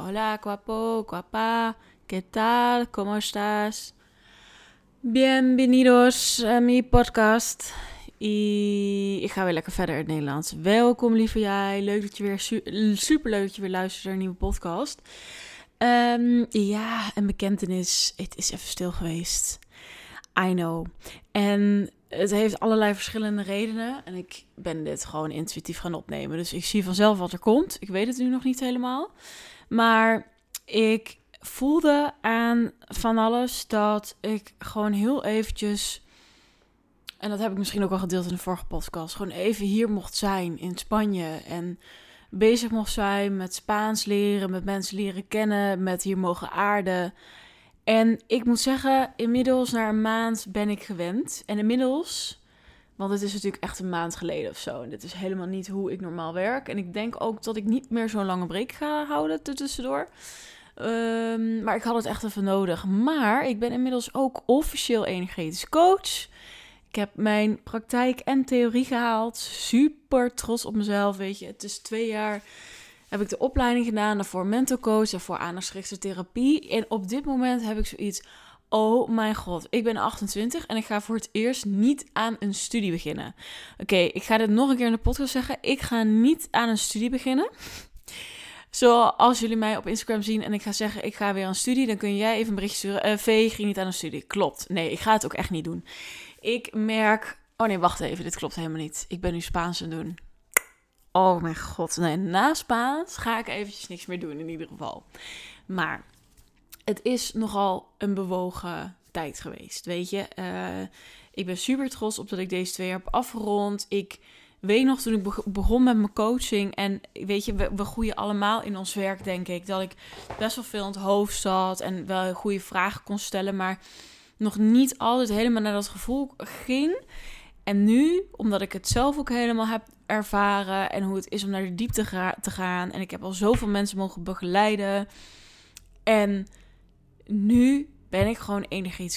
Hola, guapo, guapa. ¿Qué tal? ¿Cómo estás? Bienvenidos a mi podcast. I- Ik ga weer lekker verder in het Nederlands. Welkom, lieve jij. Leuk dat je weer su- super leuk dat je weer luistert naar een nieuwe podcast. Ehm, ja, een bekentenis. Het is even stil geweest. I know. En het heeft allerlei verschillende redenen. En ik ben dit gewoon intuïtief gaan opnemen. Dus ik zie vanzelf wat er komt. Ik weet het nu nog niet helemaal. Maar ik voelde aan van alles dat ik gewoon heel eventjes... En dat heb ik misschien ook al gedeeld in de vorige podcast. Gewoon even hier mocht zijn in Spanje. En bezig mocht zijn met Spaans leren, met mensen leren kennen, met hier mogen aarden. En ik moet zeggen, inmiddels na een maand ben ik gewend. En inmiddels, want het is natuurlijk echt een maand geleden of zo. En dit is helemaal niet hoe ik normaal werk. En ik denk ook dat ik niet meer zo'n lange break ga houden tussendoor. Um, maar ik had het echt even nodig. Maar ik ben inmiddels ook officieel energetisch coach. Ik heb mijn praktijk en theorie gehaald. Super trots op mezelf, weet je. Het is twee jaar heb ik de opleiding gedaan. Daarvoor mental coach, daarvoor aandachtsgerichte therapie. En op dit moment heb ik zoiets... Oh mijn god, ik ben 28 en ik ga voor het eerst niet aan een studie beginnen. Oké, ik ga dit nog een keer in de podcast zeggen. Ik ga niet aan een studie beginnen. Zoals jullie mij op Instagram zien en ik ga zeggen, ik ga weer aan studie, dan kun jij even een berichtje sturen. Uh, v, ging niet aan een studie. Klopt. Nee, ik ga het ook echt niet doen. Ik merk... Oh nee, wacht even, dit klopt helemaal niet. Ik ben nu Spaans aan het doen. Oh mijn god. Nee, na Spaans ga ik eventjes niks meer doen in ieder geval. Maar het is nogal een bewogen tijd geweest, weet je. Uh, ik ben super trots op dat ik deze twee heb afgerond. Ik weet nog toen ik begon met mijn coaching en weet je, we groeien allemaal in ons werk, denk ik. Dat ik best wel veel in het hoofd zat en wel goede vragen kon stellen, maar nog niet altijd helemaal naar dat gevoel ging. En nu, omdat ik het zelf ook helemaal heb ervaren en hoe het is om naar de diepte te gaan. En ik heb al zoveel mensen mogen begeleiden. En nu ben ik gewoon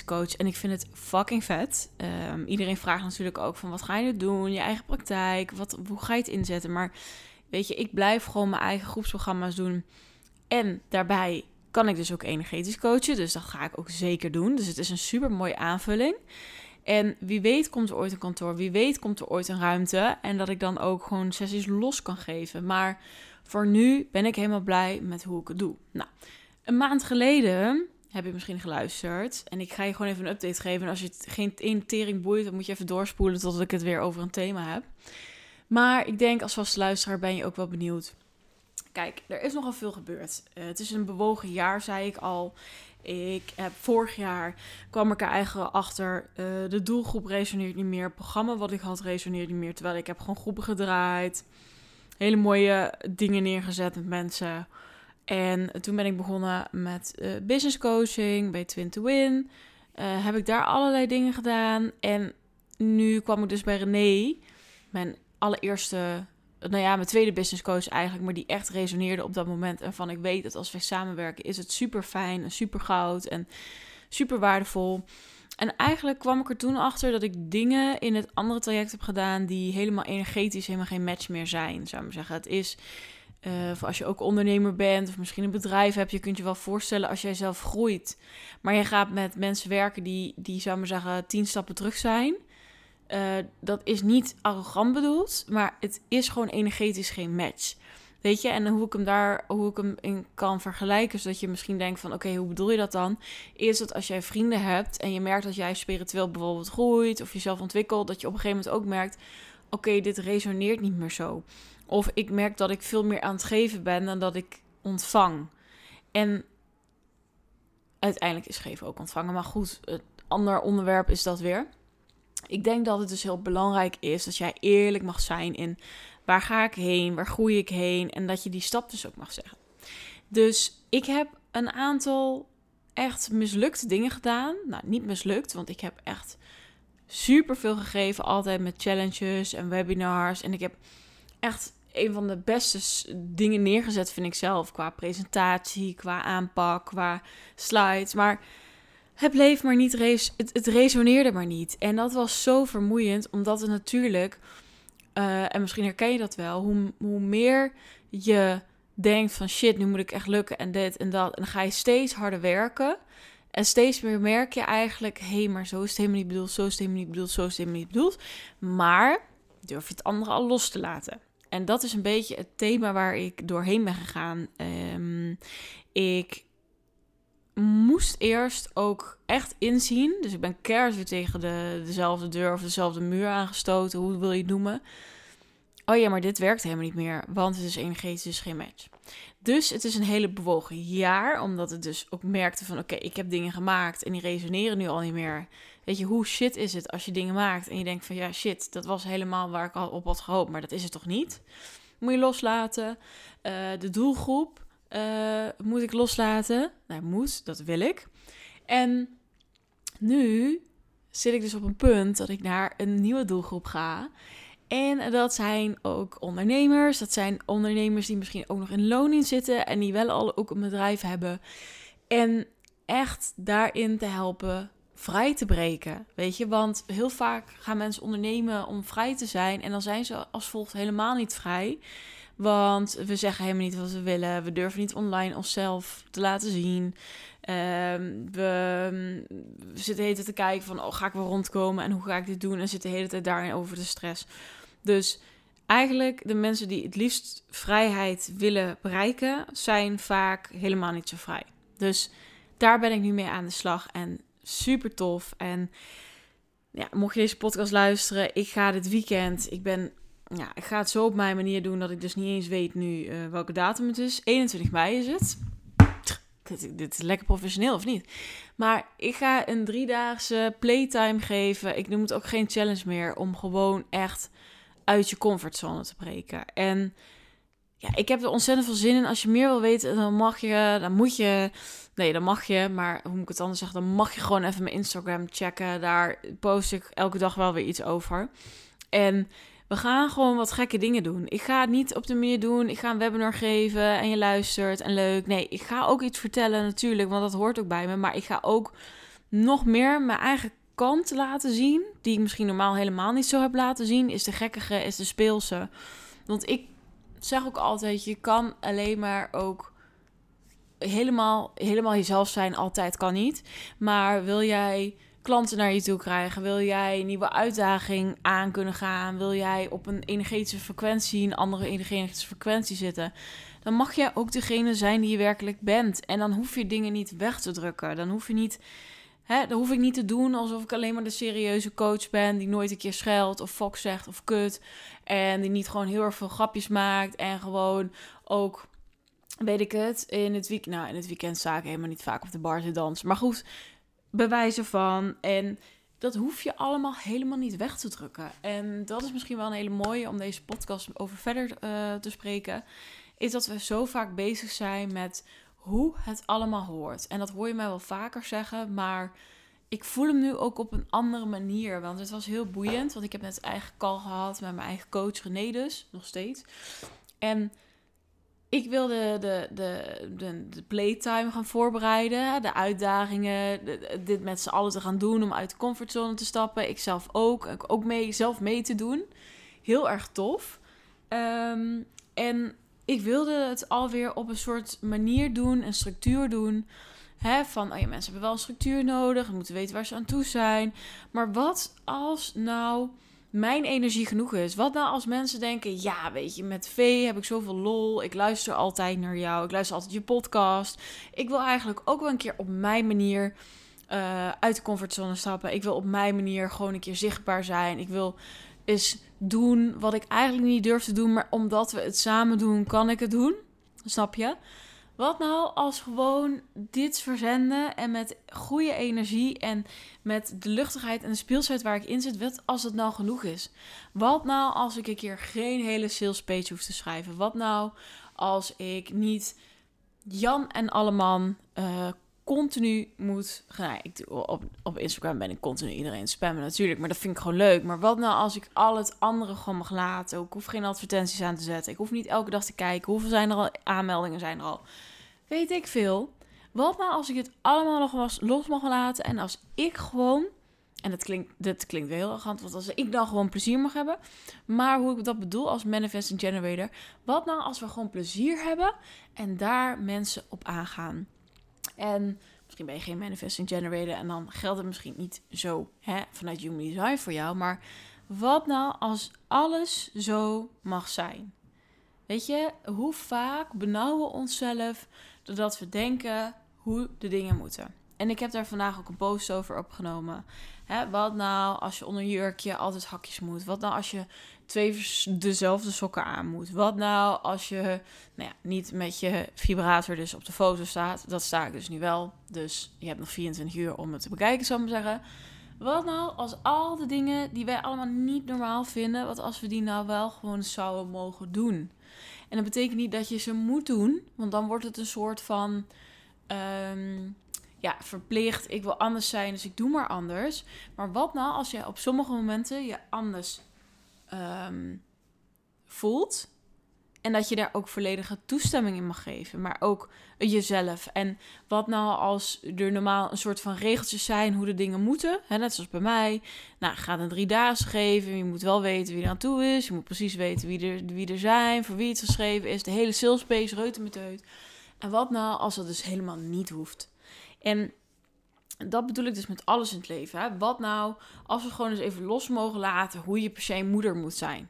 coach en ik vind het fucking vet. Um, iedereen vraagt natuurlijk ook van wat ga je nu doen, je eigen praktijk, wat, hoe ga je het inzetten. Maar weet je, ik blijf gewoon mijn eigen groepsprogramma's doen. En daarbij kan ik dus ook energetisch coachen, dus dat ga ik ook zeker doen. Dus het is een super mooie aanvulling. En wie weet komt er ooit een kantoor, wie weet komt er ooit een ruimte. En dat ik dan ook gewoon sessies los kan geven. Maar voor nu ben ik helemaal blij met hoe ik het doe. Nou, een maand geleden heb je misschien geluisterd. En ik ga je gewoon even een update geven. En als je geen intering boeit, dan moet je even doorspoelen totdat ik het weer over een thema heb. Maar ik denk als vaste luisteraar ben je ook wel benieuwd. Kijk, er is nogal veel gebeurd. Uh, het is een bewogen jaar, zei ik al. Ik heb vorig jaar kwam ik er eigenlijk achter. Uh, de doelgroep resoneert niet meer. Het programma wat ik had resoneert niet meer. Terwijl ik heb gewoon groepen gedraaid. Hele mooie dingen neergezet met mensen. En toen ben ik begonnen met uh, business coaching bij Twin to Win. Uh, heb ik daar allerlei dingen gedaan. En nu kwam ik dus bij René, mijn allereerste, nou ja, mijn tweede business coach eigenlijk, maar die echt resoneerde op dat moment. En van ik weet dat als wij samenwerken, is het super fijn en super goud en super waardevol. En eigenlijk kwam ik er toen achter dat ik dingen in het andere traject heb gedaan die helemaal energetisch helemaal geen match meer zijn, zou ik maar zeggen. Het is uh, als je ook ondernemer bent of misschien een bedrijf hebt, je kunt je wel voorstellen als jij zelf groeit. Maar je gaat met mensen werken die, die zou maar zeggen, tien stappen terug zijn. Uh, dat is niet arrogant bedoeld, maar het is gewoon energetisch geen match. Weet je, en hoe ik hem daar, hoe ik hem in kan vergelijken, zodat je misschien denkt van, oké, hoe bedoel je dat dan? Is dat als jij vrienden hebt en je merkt dat jij spiritueel bijvoorbeeld groeit of jezelf ontwikkelt, dat je op een gegeven moment ook merkt, oké, dit resoneert niet meer zo. Of ik merk dat ik veel meer aan het geven ben dan dat ik ontvang. En uiteindelijk is geven ook ontvangen. Maar goed, het ander onderwerp is dat weer. Ik denk dat het dus heel belangrijk is dat jij eerlijk mag zijn in waar ga ik heen, waar groei ik heen en dat je die stap dus ook mag zeggen. Dus ik heb een aantal echt mislukte dingen gedaan. Nou, niet mislukt, want ik heb echt super veel gegeven, altijd met challenges en webinars. En ik heb echt een van de beste dingen neergezet, vind ik zelf. Qua presentatie, qua aanpak, qua slides. Maar het bleef maar niet, res het, het resoneerde maar niet. En dat was zo vermoeiend, omdat het natuurlijk, uh, en misschien herken je dat wel, hoe, hoe meer je denkt van shit, nu moet ik echt lukken en dit en dat. En dan ga je steeds harder werken. En steeds meer merk je eigenlijk, hé, hey, maar zo is het helemaal niet bedoeld, zo is het helemaal niet bedoeld, zo is het helemaal niet bedoeld. Maar durf je het andere al los te laten. En dat is een beetje het thema waar ik doorheen ben gegaan. Um, ik moest eerst ook echt inzien. Dus ik ben keihard weer tegen de, dezelfde deur of dezelfde muur aangestoten. Hoe wil je het noemen? Oh ja, maar dit werkt helemaal niet meer. Want het is energetisch, dus geen match. Dus het is een hele bewogen jaar. Omdat het dus ook merkte van... Oké, ik heb dingen gemaakt en die resoneren nu al niet meer. Weet je, hoe shit is het als je dingen maakt en je denkt van... Ja, shit, dat was helemaal waar ik al op had gehoopt. Maar dat is het toch niet? Moet je loslaten. Uh, de doelgroep uh, moet ik loslaten. Nou, moet, dat wil ik. En nu zit ik dus op een punt dat ik naar een nieuwe doelgroep ga. En dat zijn ook ondernemers. Dat zijn ondernemers die misschien ook nog in loning zitten en die wel al ook een bedrijf hebben. En echt daarin te helpen vrij te breken. Weet je, want heel vaak gaan mensen ondernemen om vrij te zijn en dan zijn ze als volgt helemaal niet vrij. Want we zeggen helemaal niet wat we willen. We durven niet online onszelf te laten zien. Ehm, we, zitten de hele tijd te kijken van, oh, ga ik wel rondkomen en hoe ga ik dit doen? En zitten de hele tijd daarin over de stress. Dus eigenlijk de mensen die het liefst vrijheid willen bereiken, zijn vaak helemaal niet zo vrij. Dus daar ben ik nu mee aan de slag en super tof. En ja, mocht je deze podcast luisteren, ik ga dit weekend, ik ben ja, ik ga het zo op mijn manier doen dat ik dus niet eens weet nu uh, welke datum het is. 21 mei is het. Dit, dit, is lekker professioneel of niet? Maar ik ga een driedaagse playtime geven. Ik noem het ook geen challenge meer. Om gewoon echt uit je comfortzone te breken. En ja, ik heb er ontzettend veel zin in. Als je meer wil weten, dan mag je, dan moet je. Nee, dan mag je. Maar hoe moet ik het anders zeggen? Dan mag je gewoon even mijn Instagram checken. Daar post ik elke dag wel weer iets over. En we gaan gewoon wat gekke dingen doen. Ik ga het niet op de manier doen. Ik ga een webinar geven en je luistert en leuk. Nee, ik ga ook iets vertellen natuurlijk, want dat hoort ook bij me. Maar ik ga ook nog meer mijn eigen kant laten zien. Die ik misschien normaal helemaal niet zo heb laten zien. Is de gekkige, is de speelse. Want ik zeg ook altijd, je kan alleen maar ook helemaal, helemaal jezelf zijn. Altijd kan niet. Maar wil jij klanten naar je toe krijgen? Wil jij een nieuwe uitdaging aan kunnen gaan? Wil jij op een energetische frequentie, een andere energetische frequentie zitten? Dan mag jij ook degene zijn die je werkelijk bent. En dan hoef je dingen niet weg te drukken. Dan hoef je niet. Hè, dan hoef ik niet te doen alsof ik alleen maar de serieuze coach ben. Die nooit een keer scheldt of fox zegt of kut. En die niet gewoon heel erg veel grapjes maakt. En gewoon ook weet ik het, in het weekend, nou in het weekend sta ik helemaal niet vaak op de bar te dansen. Maar goed, bewijzen van. En dat hoef je allemaal helemaal niet weg te drukken. En dat is misschien wel een hele mooie om deze podcast over verder uh, te spreken. Is dat we zo vaak bezig zijn met hoe het allemaal hoort. En dat hoor je mij wel vaker zeggen, maar ik voel hem nu ook op een andere manier. Want het was heel boeiend, want ik heb net eigen call gehad met mijn eigen coach René dus, nog steeds. En ik wilde de, de, de, de, playtime gaan voorbereiden. De uitdagingen. dit met z'n allen te gaan doen om uit de comfortzone te stappen. Ik zelf ook. Ook mee, zelf mee te doen. Heel erg tof. Ehm, en ik wilde het alweer op een soort manier doen. Een structuur doen. Hè, van, oh ja, mensen hebben wel een structuur nodig. Moeten weten waar ze aan toe zijn. Maar wat als nou mijn energie genoeg is. Wat nou als mensen denken, ja, weet je, met V heb ik zoveel lol. Ik luister altijd naar jou. Ik luister altijd je podcast. Ik wil eigenlijk ook wel een keer op mijn manier uh, uit de comfortzone stappen. Ik wil op mijn manier gewoon een keer zichtbaar zijn. Ik wil eens doen wat ik eigenlijk niet durf te doen, maar omdat we het samen doen, kan ik het doen. Snap je? Wat nou als gewoon dit verzenden en met goede energie en met de luchtigheid en de speelsheid waar ik in zit, wat als het nou genoeg is? Wat nou als ik een keer geen hele sales page hoef te schrijven? Wat nou als ik niet Jan en Alleman uh, continu moet. Nou, op, op Instagram ben ik continu iedereen spammen natuurlijk, maar dat vind ik gewoon leuk. Maar wat nou als ik al het andere gewoon mag laten? Ik hoef geen advertenties aan te zetten. Ik hoef niet elke dag te kijken. Hoeveel zijn er al aanmeldingen zijn er al? Weet ik veel. Wat nou als ik het allemaal nog was los mag laten en als ik gewoon En dat klinkt, dat klinkt wel heel arrogant, want als ik dan gewoon plezier mag hebben. Maar hoe ik dat bedoel als manifesting generator. Wat nou als we gewoon plezier hebben en daar mensen op aangaan? En misschien ben je geen manifesting generator en dan geldt het misschien niet zo hè, vanuit human design voor jou. Maar wat nou als alles zo mag zijn? Weet je, hoe vaak benauwen we onszelf doordat we denken hoe de dingen moeten? En ik heb daar vandaag ook een post over opgenomen. Wat nou als je onder je jurkje altijd hakjes moet? Wat nou als je twee dezelfde sokken aan moet? Wat nou als je nou ja, niet met je vibrator dus op de foto staat? Dat sta ik dus nu wel. Dus je hebt nog 24 uur om het te bekijken, zou ik maar zeggen. Wat nou als al de dingen die wij allemaal niet normaal vinden, wat als we die nou wel gewoon zouden mogen doen? En dat betekent niet dat je ze moet doen, want dan wordt het een soort van ehm, ja, verplicht. Ik wil anders zijn, dus ik doe maar anders. Maar wat nou als je op sommige momenten je anders ehm, voelt en dat je daar ook volledige toestemming in mag geven, maar ook jezelf. En wat nou als er normaal een soort van regeltjes zijn hoe de dingen moeten, hè, net zoals bij mij. Nou, ga een driedaagse geven, je moet wel weten wie er aan toe is, je moet precies weten wie er, wie er zijn, voor wie het geschreven is, de hele salespace, uit. En wat nou als dat dus helemaal niet hoeft? En dat bedoel ik dus met alles in het leven. Wat nou als we gewoon eens even los mogen laten hoe je per se moeder moet zijn?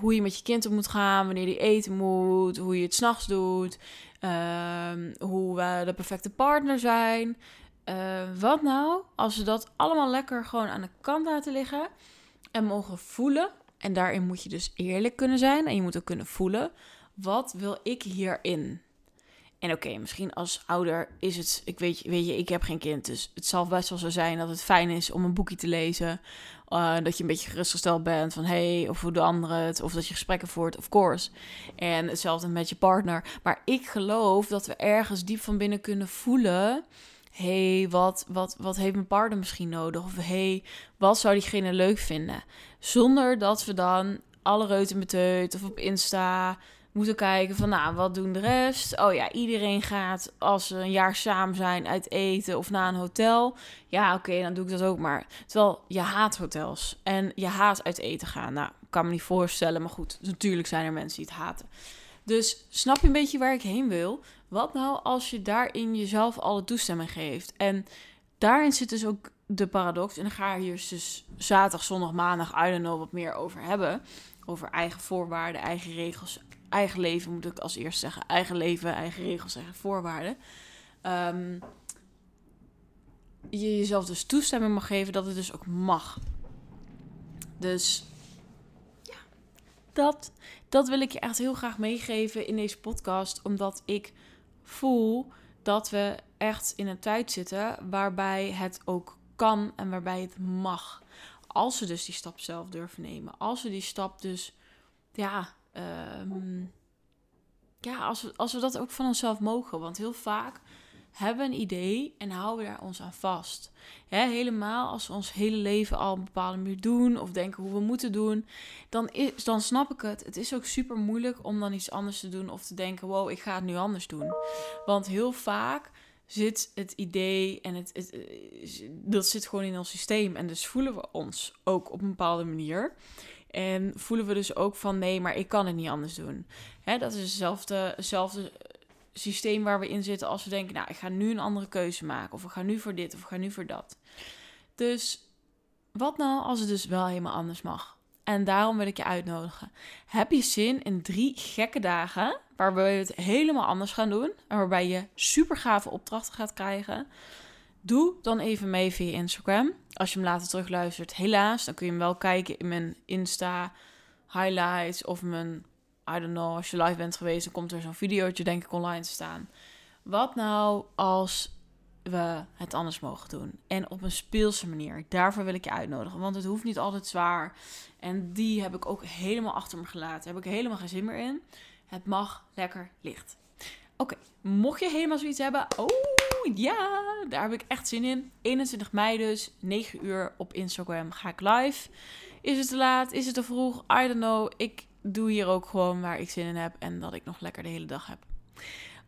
Hoe je met je kind om moet gaan, wanneer die eten moet, hoe je het s'nachts doet, ehm, hoe we de perfecte partner zijn. Uh, wat nou als we dat allemaal lekker gewoon aan de kant laten liggen en mogen voelen? En daarin moet je dus eerlijk kunnen zijn en je moet ook kunnen voelen. Wat wil ik hierin? En oké, misschien als ouder is het, ik weet, weet je, ik heb geen kind, dus het zal best wel zo zijn dat het fijn is om een boekje te lezen. Uh, dat je een beetje gerustgesteld bent van hey, of hoe de anderen het, of dat je gesprekken voert, of course. En hetzelfde met je partner. Maar ik geloof dat we ergens diep van binnen kunnen voelen hey, wat, wat, wat heeft mijn partner misschien nodig? Of hey, wat zou diegene leuk vinden? Zonder dat we dan alle reuten met of op Insta moeten kijken van, nou, wat doen de rest? Oh ja, iedereen gaat als ze een jaar samen zijn uit eten of naar een hotel. Ja, oké, dan doe ik dat ook maar. Terwijl je haat hotels en je haat uit eten gaan. Nou, kan me niet voorstellen, maar goed, natuurlijk zijn er mensen die het haten. Dus snap je een beetje waar ik heen wil? Wat nou als je daarin jezelf alle toestemming geeft? En daarin zit dus ook de paradox. En dan ga je hier dus zaterdag, zondag, maandag, I don't know, wat meer over hebben. Over eigen voorwaarden, eigen regels, eigen leven moet ik als eerst zeggen. Eigen leven, eigen regels, eigen voorwaarden. Um, je jezelf dus toestemming mag geven dat het dus ook mag. Dus ja, dat, dat wil ik je echt heel graag meegeven in deze podcast. Omdat ik voel dat we echt in een tijd zitten waarbij het ook kan en waarbij het mag. Als we dus die stap zelf durven nemen. Als we die stap dus ja, Ehm, ja, als we, als we dat ook van onszelf mogen. Want heel vaak hebben een idee en houden we daar ons aan vast. helemaal als we ons hele leven al een bepaalde manier doen of denken hoe we moeten doen, dan, is, dan snap ik het. Het is ook super moeilijk om dan iets anders te doen of te denken: wow, ik ga het nu anders doen. Want heel vaak zit het idee en het, het, dat zit gewoon in ons systeem. En dus voelen we ons ook op een bepaalde manier. En voelen we dus ook van nee, maar ik kan het niet anders doen. Hè, dat is hetzelfde, hetzelfde systeem waar we in zitten als we denken, nou, ik ga nu een andere keuze maken. Of ik ga nu voor dit of ik ga nu voor dat. Dus wat nou als het dus wel helemaal anders mag? En daarom wil ik je uitnodigen. Heb je zin in drie gekke dagen waarbij we het helemaal anders gaan doen en waarbij je super gave opdrachten gaat krijgen? Doe dan even mee via Instagram. Als je hem later terugluistert, helaas, dan kun je hem wel kijken in mijn Insta highlights of mijn, I don't know, als je live bent geweest, dan komt er zo'n videootje denk ik online te staan. Wat nou als we het anders mogen doen? En op een speelse manier. Daarvoor wil ik je uitnodigen, want het hoeft niet altijd zwaar. En die heb ik ook helemaal achter me gelaten. Daar heb ik helemaal geen zin meer in. Het mag lekker licht. Oké, mocht je helemaal zoiets hebben, oh ja, daar heb ik echt zin in. 21 mei dus, 9 uur op Instagram ga ik live. Is het te laat? Is het te vroeg? I don't know. Ik doe hier ook gewoon waar ik zin in heb en dat ik nog lekker de hele dag heb.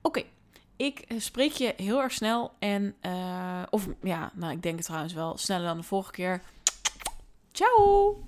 Oké, ik spreek je heel erg snel. En, of ja, nou, ik denk het trouwens wel sneller dan de vorige keer. Ciao!